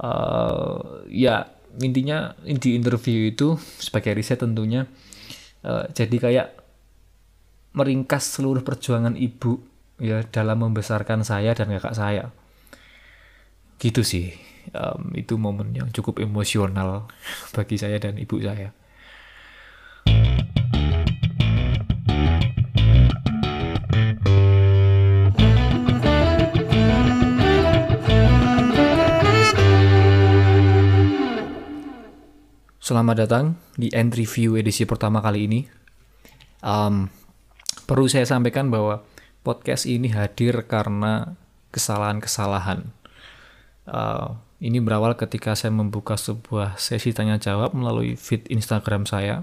uh, ya intinya di interview itu sebagai riset tentunya uh, jadi kayak meringkas seluruh perjuangan ibu ya dalam membesarkan saya dan kakak saya. Gitu sih. Um, itu momen yang cukup emosional bagi saya dan ibu saya Selamat datang di entry view edisi pertama kali ini. Um, perlu saya sampaikan bahwa podcast ini hadir karena kesalahan-kesalahan. Uh, ini berawal ketika saya membuka sebuah sesi tanya jawab melalui feed Instagram saya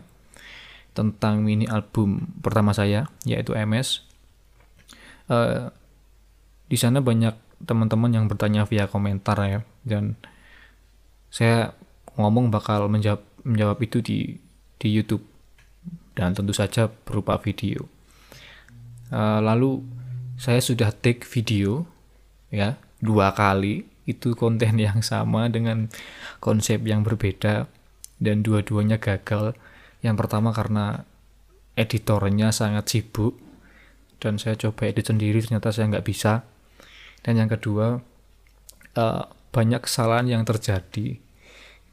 tentang mini album pertama saya yaitu MS. Uh, di sana banyak teman-teman yang bertanya via komentar ya dan saya ngomong bakal menjawab menjawab itu di di YouTube dan tentu saja berupa video. Uh, lalu saya sudah take video ya dua kali itu konten yang sama dengan konsep yang berbeda dan dua-duanya gagal. Yang pertama karena editornya sangat sibuk dan saya coba edit sendiri ternyata saya nggak bisa. Dan yang kedua uh, banyak kesalahan yang terjadi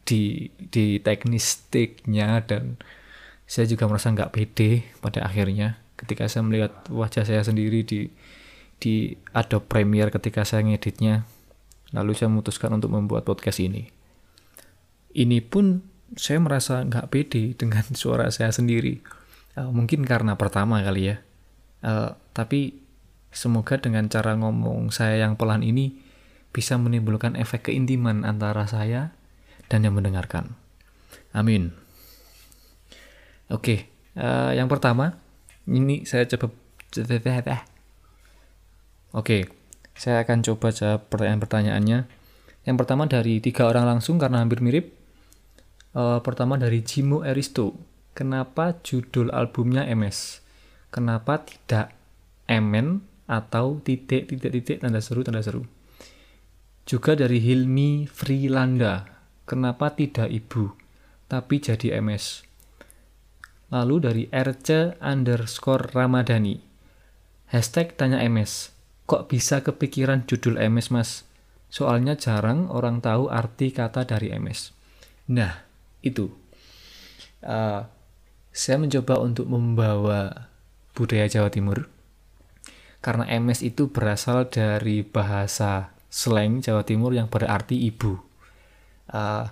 di di teknistiknya dan saya juga merasa nggak pede pada akhirnya ketika saya melihat wajah saya sendiri di di Adobe Premiere ketika saya ngeditnya. Lalu saya memutuskan untuk membuat podcast ini. Ini pun saya merasa nggak pede dengan suara saya sendiri. Uh, mungkin karena pertama kali ya. Uh, tapi semoga dengan cara ngomong saya yang pelan ini bisa menimbulkan efek keintiman antara saya dan yang mendengarkan. Amin. Oke, uh, yang pertama ini saya coba. Oke, saya akan coba jawab pertanyaan-pertanyaannya. Yang pertama dari tiga orang langsung karena hampir mirip. Uh, pertama dari Jimo Eristo. Kenapa judul albumnya MS? Kenapa tidak MN atau titik titik titik tanda seru tanda seru? Juga dari Hilmi Freelanda kenapa tidak ibu, tapi jadi MS. Lalu dari RC underscore Ramadhani. Hashtag tanya MS. Kok bisa kepikiran judul MS mas? Soalnya jarang orang tahu arti kata dari MS. Nah, itu. Uh, saya mencoba untuk membawa budaya Jawa Timur. Karena MS itu berasal dari bahasa slang Jawa Timur yang berarti ibu. Uh,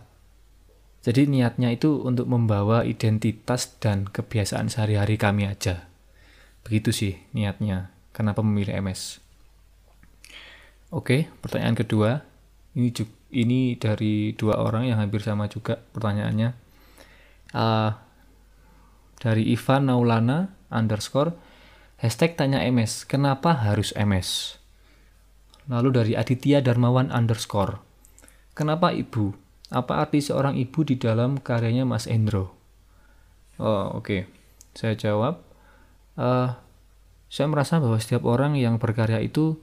jadi niatnya itu untuk membawa identitas dan kebiasaan sehari-hari kami aja. Begitu sih niatnya. Kenapa memilih MS? Oke, pertanyaan kedua. Ini juga, ini dari dua orang yang hampir sama juga pertanyaannya. Uh, dari Ivan Naulana underscore hashtag tanya MS. Kenapa harus MS? Lalu dari Aditya Darmawan underscore. Kenapa ibu? Apa arti seorang ibu di dalam karyanya Mas Endro? Oh, oke. Okay. Saya jawab. Uh, saya merasa bahwa setiap orang yang berkarya itu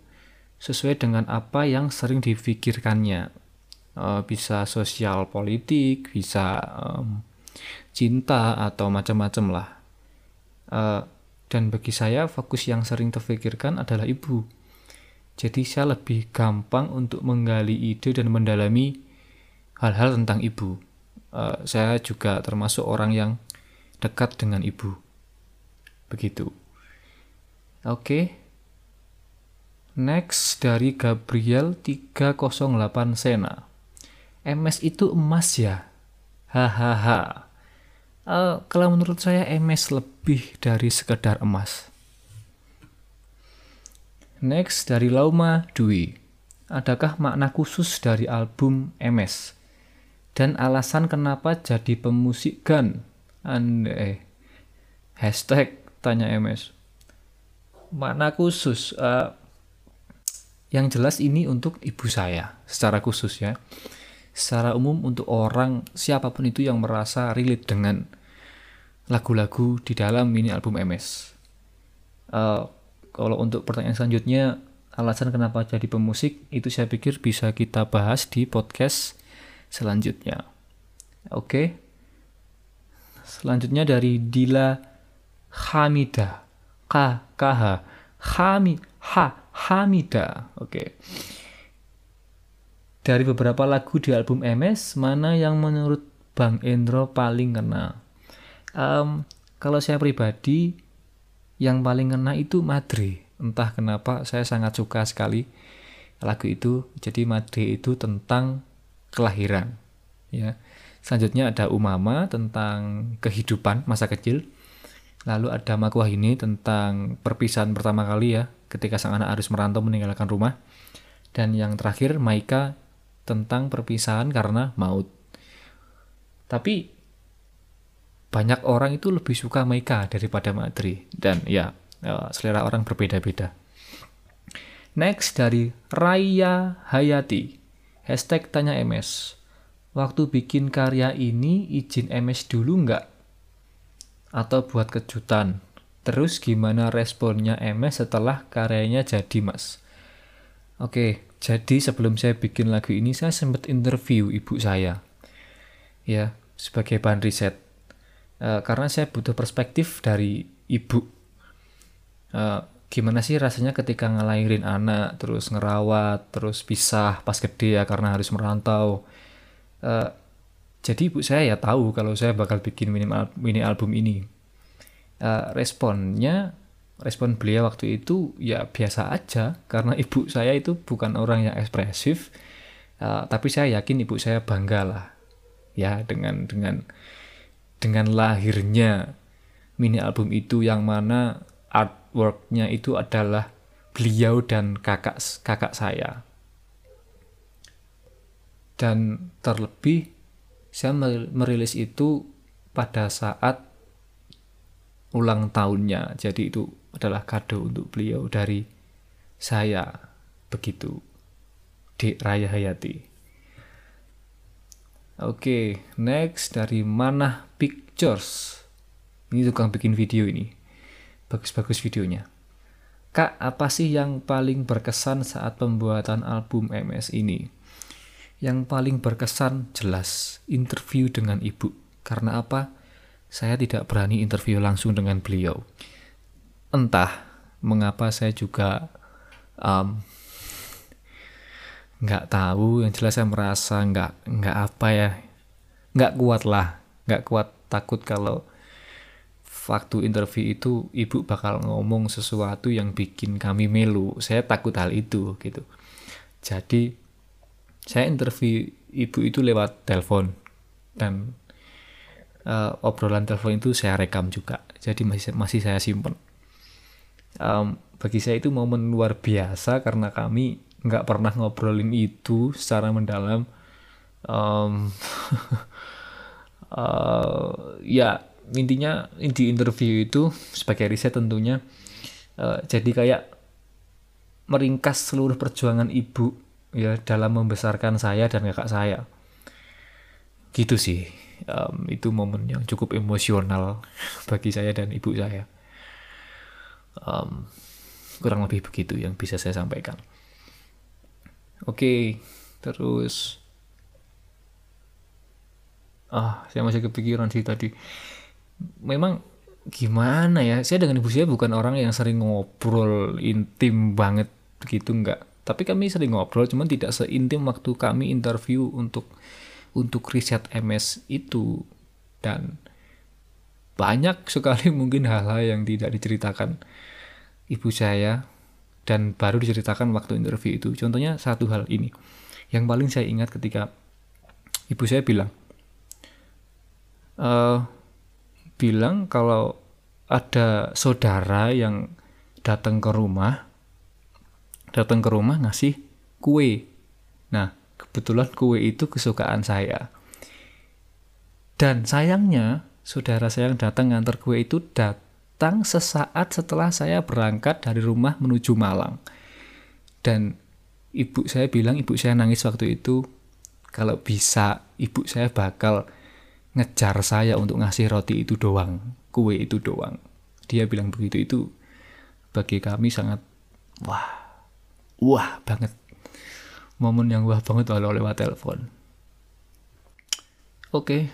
sesuai dengan apa yang sering difikirkannya. Uh, bisa sosial politik, bisa um, cinta atau macam-macam lah. Uh, dan bagi saya fokus yang sering terfikirkan adalah ibu. Jadi saya lebih gampang untuk menggali ide dan mendalami hal-hal tentang ibu. Uh, saya juga termasuk orang yang dekat dengan ibu. Begitu. Oke. Okay. Next dari Gabriel 308 Sena. MS itu emas ya? Hahaha. Uh, kalau menurut saya MS lebih dari sekedar emas. Next dari Lauma Dwi. Adakah makna khusus dari album MS? Dan alasan kenapa jadi pemusik gun? Anda eh hashtag tanya MS mana khusus? Uh, yang jelas ini untuk ibu saya secara khusus ya. Secara umum untuk orang siapa pun itu yang merasa relate dengan lagu-lagu di dalam mini album MS uh, eh, kalau untuk pertanyaan selanjutnya alasan kenapa jadi pemusik itu saya pikir bisa kita bahas di podcast selanjutnya. Oke. Selanjutnya dari Dila Hamida. K KH. Hami Ha Hamida. Oke. Dari beberapa lagu di album MS, mana yang menurut Bang Endro paling kena? Um, kalau saya pribadi, yang paling kena itu Madre. Entah kenapa saya sangat suka sekali lagu itu. Jadi Madre itu tentang kelahiran. Ya. Selanjutnya ada Umama tentang kehidupan masa kecil. Lalu ada Makuah ini tentang perpisahan pertama kali ya, ketika sang anak harus merantau meninggalkan rumah. Dan yang terakhir Maika tentang perpisahan karena maut. Tapi banyak orang itu lebih suka Maika daripada Madri dan ya, ya selera orang berbeda-beda. Next dari Raya Hayati. Hashtag tanya MS. Waktu bikin karya ini izin MS dulu nggak? Atau buat kejutan? Terus gimana responnya MS setelah karyanya jadi mas? Oke, jadi sebelum saya bikin lagu ini saya sempat interview ibu saya. Ya, sebagai bahan riset. Uh, karena saya butuh perspektif dari ibu. Uh, gimana sih rasanya ketika ngelahirin anak, terus ngerawat, terus pisah pas gede ya karena harus merantau. Uh, jadi ibu saya ya tahu kalau saya bakal bikin mini, mini album ini. Uh, responnya respon beliau waktu itu ya biasa aja karena ibu saya itu bukan orang yang ekspresif uh, tapi saya yakin ibu saya bangga lah ya dengan dengan dengan lahirnya mini album itu yang mana artworknya itu adalah beliau dan kakak kakak saya. Dan terlebih saya merilis itu pada saat ulang tahunnya. Jadi itu adalah kado untuk beliau dari saya. Begitu. Di Raya Hayati. Oke next dari Manah Pictures. Ini tukang bikin video ini bagus-bagus videonya Kak, apa sih yang paling berkesan saat pembuatan album MS ini? Yang paling berkesan jelas interview dengan ibu. Karena apa? Saya tidak berani interview langsung dengan beliau entah mengapa saya juga um, nggak tahu yang jelas saya merasa nggak nggak apa ya nggak kuat lah nggak kuat takut kalau waktu interview itu ibu bakal ngomong sesuatu yang bikin kami melu. Saya takut hal itu gitu. Jadi saya interview ibu itu lewat telepon. Dan uh, obrolan telepon itu saya rekam juga. Jadi masih masih saya simpen. Um, bagi saya itu momen luar biasa karena kami nggak pernah ngobrolin itu secara mendalam. Um, uh, ya intinya di interview itu sebagai riset tentunya uh, jadi kayak meringkas seluruh perjuangan ibu ya dalam membesarkan saya dan kakak saya. Gitu sih um, itu momen yang cukup emosional bagi saya dan ibu saya. Um, kurang lebih begitu yang bisa saya sampaikan. Oke terus. Ah saya masih kepikiran sih tadi memang gimana ya saya dengan ibu saya bukan orang yang sering ngobrol intim banget gitu enggak tapi kami sering ngobrol cuman tidak seintim waktu kami interview untuk untuk riset MS itu dan banyak sekali mungkin hal-hal yang tidak diceritakan ibu saya dan baru diceritakan waktu interview itu. Contohnya satu hal ini. Yang paling saya ingat ketika ibu saya bilang, uh, bilang kalau ada saudara yang datang ke rumah, datang ke rumah ngasih kue. Nah, kebetulan kue itu kesukaan saya. Dan sayangnya, saudara saya yang datang ngantar kue itu dat datang sesaat setelah saya berangkat dari rumah menuju Malang. Dan ibu saya bilang, ibu saya nangis waktu itu, kalau bisa ibu saya bakal ngejar saya untuk ngasih roti itu doang, kue itu doang. Dia bilang begitu itu bagi kami sangat wah, wah banget. Momen yang wah banget walau lewat telepon. Oke.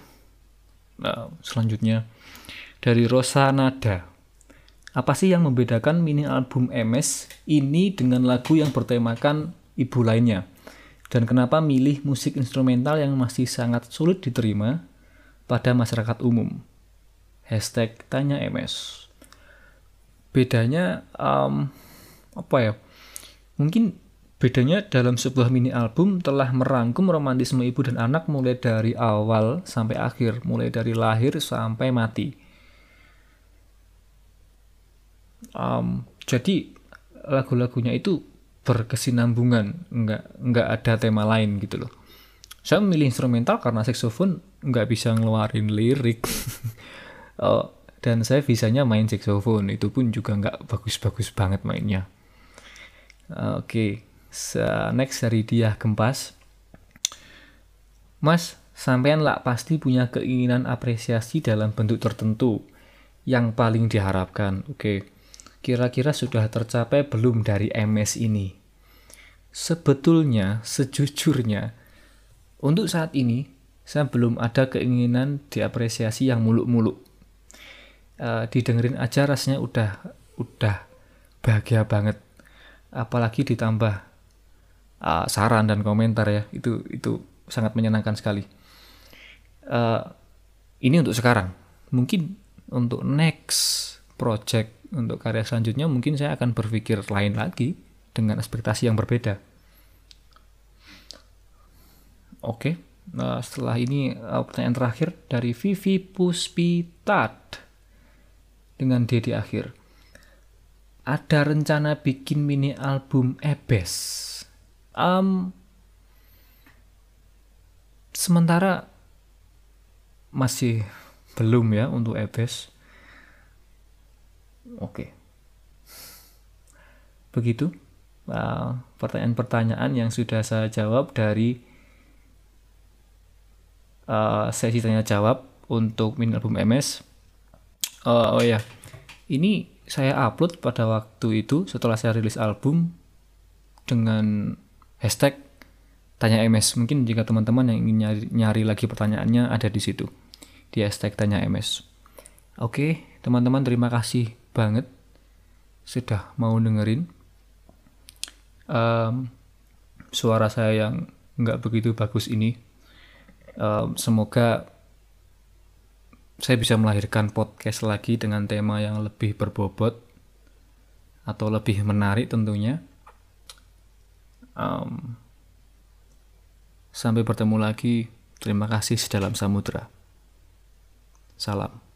Nah, selanjutnya dari Rosa Nada. Apa sih yang membedakan mini album MS ini dengan lagu yang bertemakan ibu lainnya? Dan kenapa milih musik instrumental yang masih sangat sulit diterima pada masyarakat umum? Hashtag tanya MS. Bedanya um, apa ya? Mungkin bedanya dalam sebuah mini album telah merangkum romantisme ibu dan anak mulai dari awal sampai akhir, mulai dari lahir sampai mati um, jadi lagu-lagunya itu berkesinambungan nggak nggak ada tema lain gitu loh saya memilih instrumental karena saxophone nggak bisa ngeluarin lirik oh, dan saya bisanya main saxophone itu pun juga nggak bagus-bagus banget mainnya oke okay. next dari dia Gempas Mas sampean lah pasti punya keinginan apresiasi dalam bentuk tertentu yang paling diharapkan oke okay kira-kira sudah tercapai belum dari MS ini? Sebetulnya, sejujurnya, untuk saat ini, saya belum ada keinginan diapresiasi yang muluk-muluk. Uh, didengerin aja rasanya udah udah bahagia banget. Apalagi ditambah uh, saran dan komentar ya, itu itu sangat menyenangkan sekali. Uh, ini untuk sekarang. Mungkin untuk next project untuk karya selanjutnya mungkin saya akan berpikir lain lagi dengan ekspektasi yang berbeda. Oke, nah, setelah ini uh, pertanyaan terakhir dari Vivi Puspitat dengan D di akhir. Ada rencana bikin mini album Ebes? Um, sementara masih belum ya untuk Ebes Oke. Begitu uh, pertanyaan-pertanyaan yang sudah saya jawab dari uh, sesi tanya jawab untuk mini album MS. Uh, oh ya, ini saya upload pada waktu itu setelah saya rilis album dengan hashtag tanya MS. Mungkin jika teman-teman yang ingin nyari, nyari lagi pertanyaannya ada di situ di hashtag tanya MS. Oke, teman-teman terima kasih banget sudah mau dengerin um, suara saya yang nggak begitu bagus ini. Semoga saya bisa melahirkan podcast lagi dengan tema yang lebih berbobot atau lebih menarik tentunya. Um, sampai bertemu lagi. Terima kasih sedalam samudra. Salam.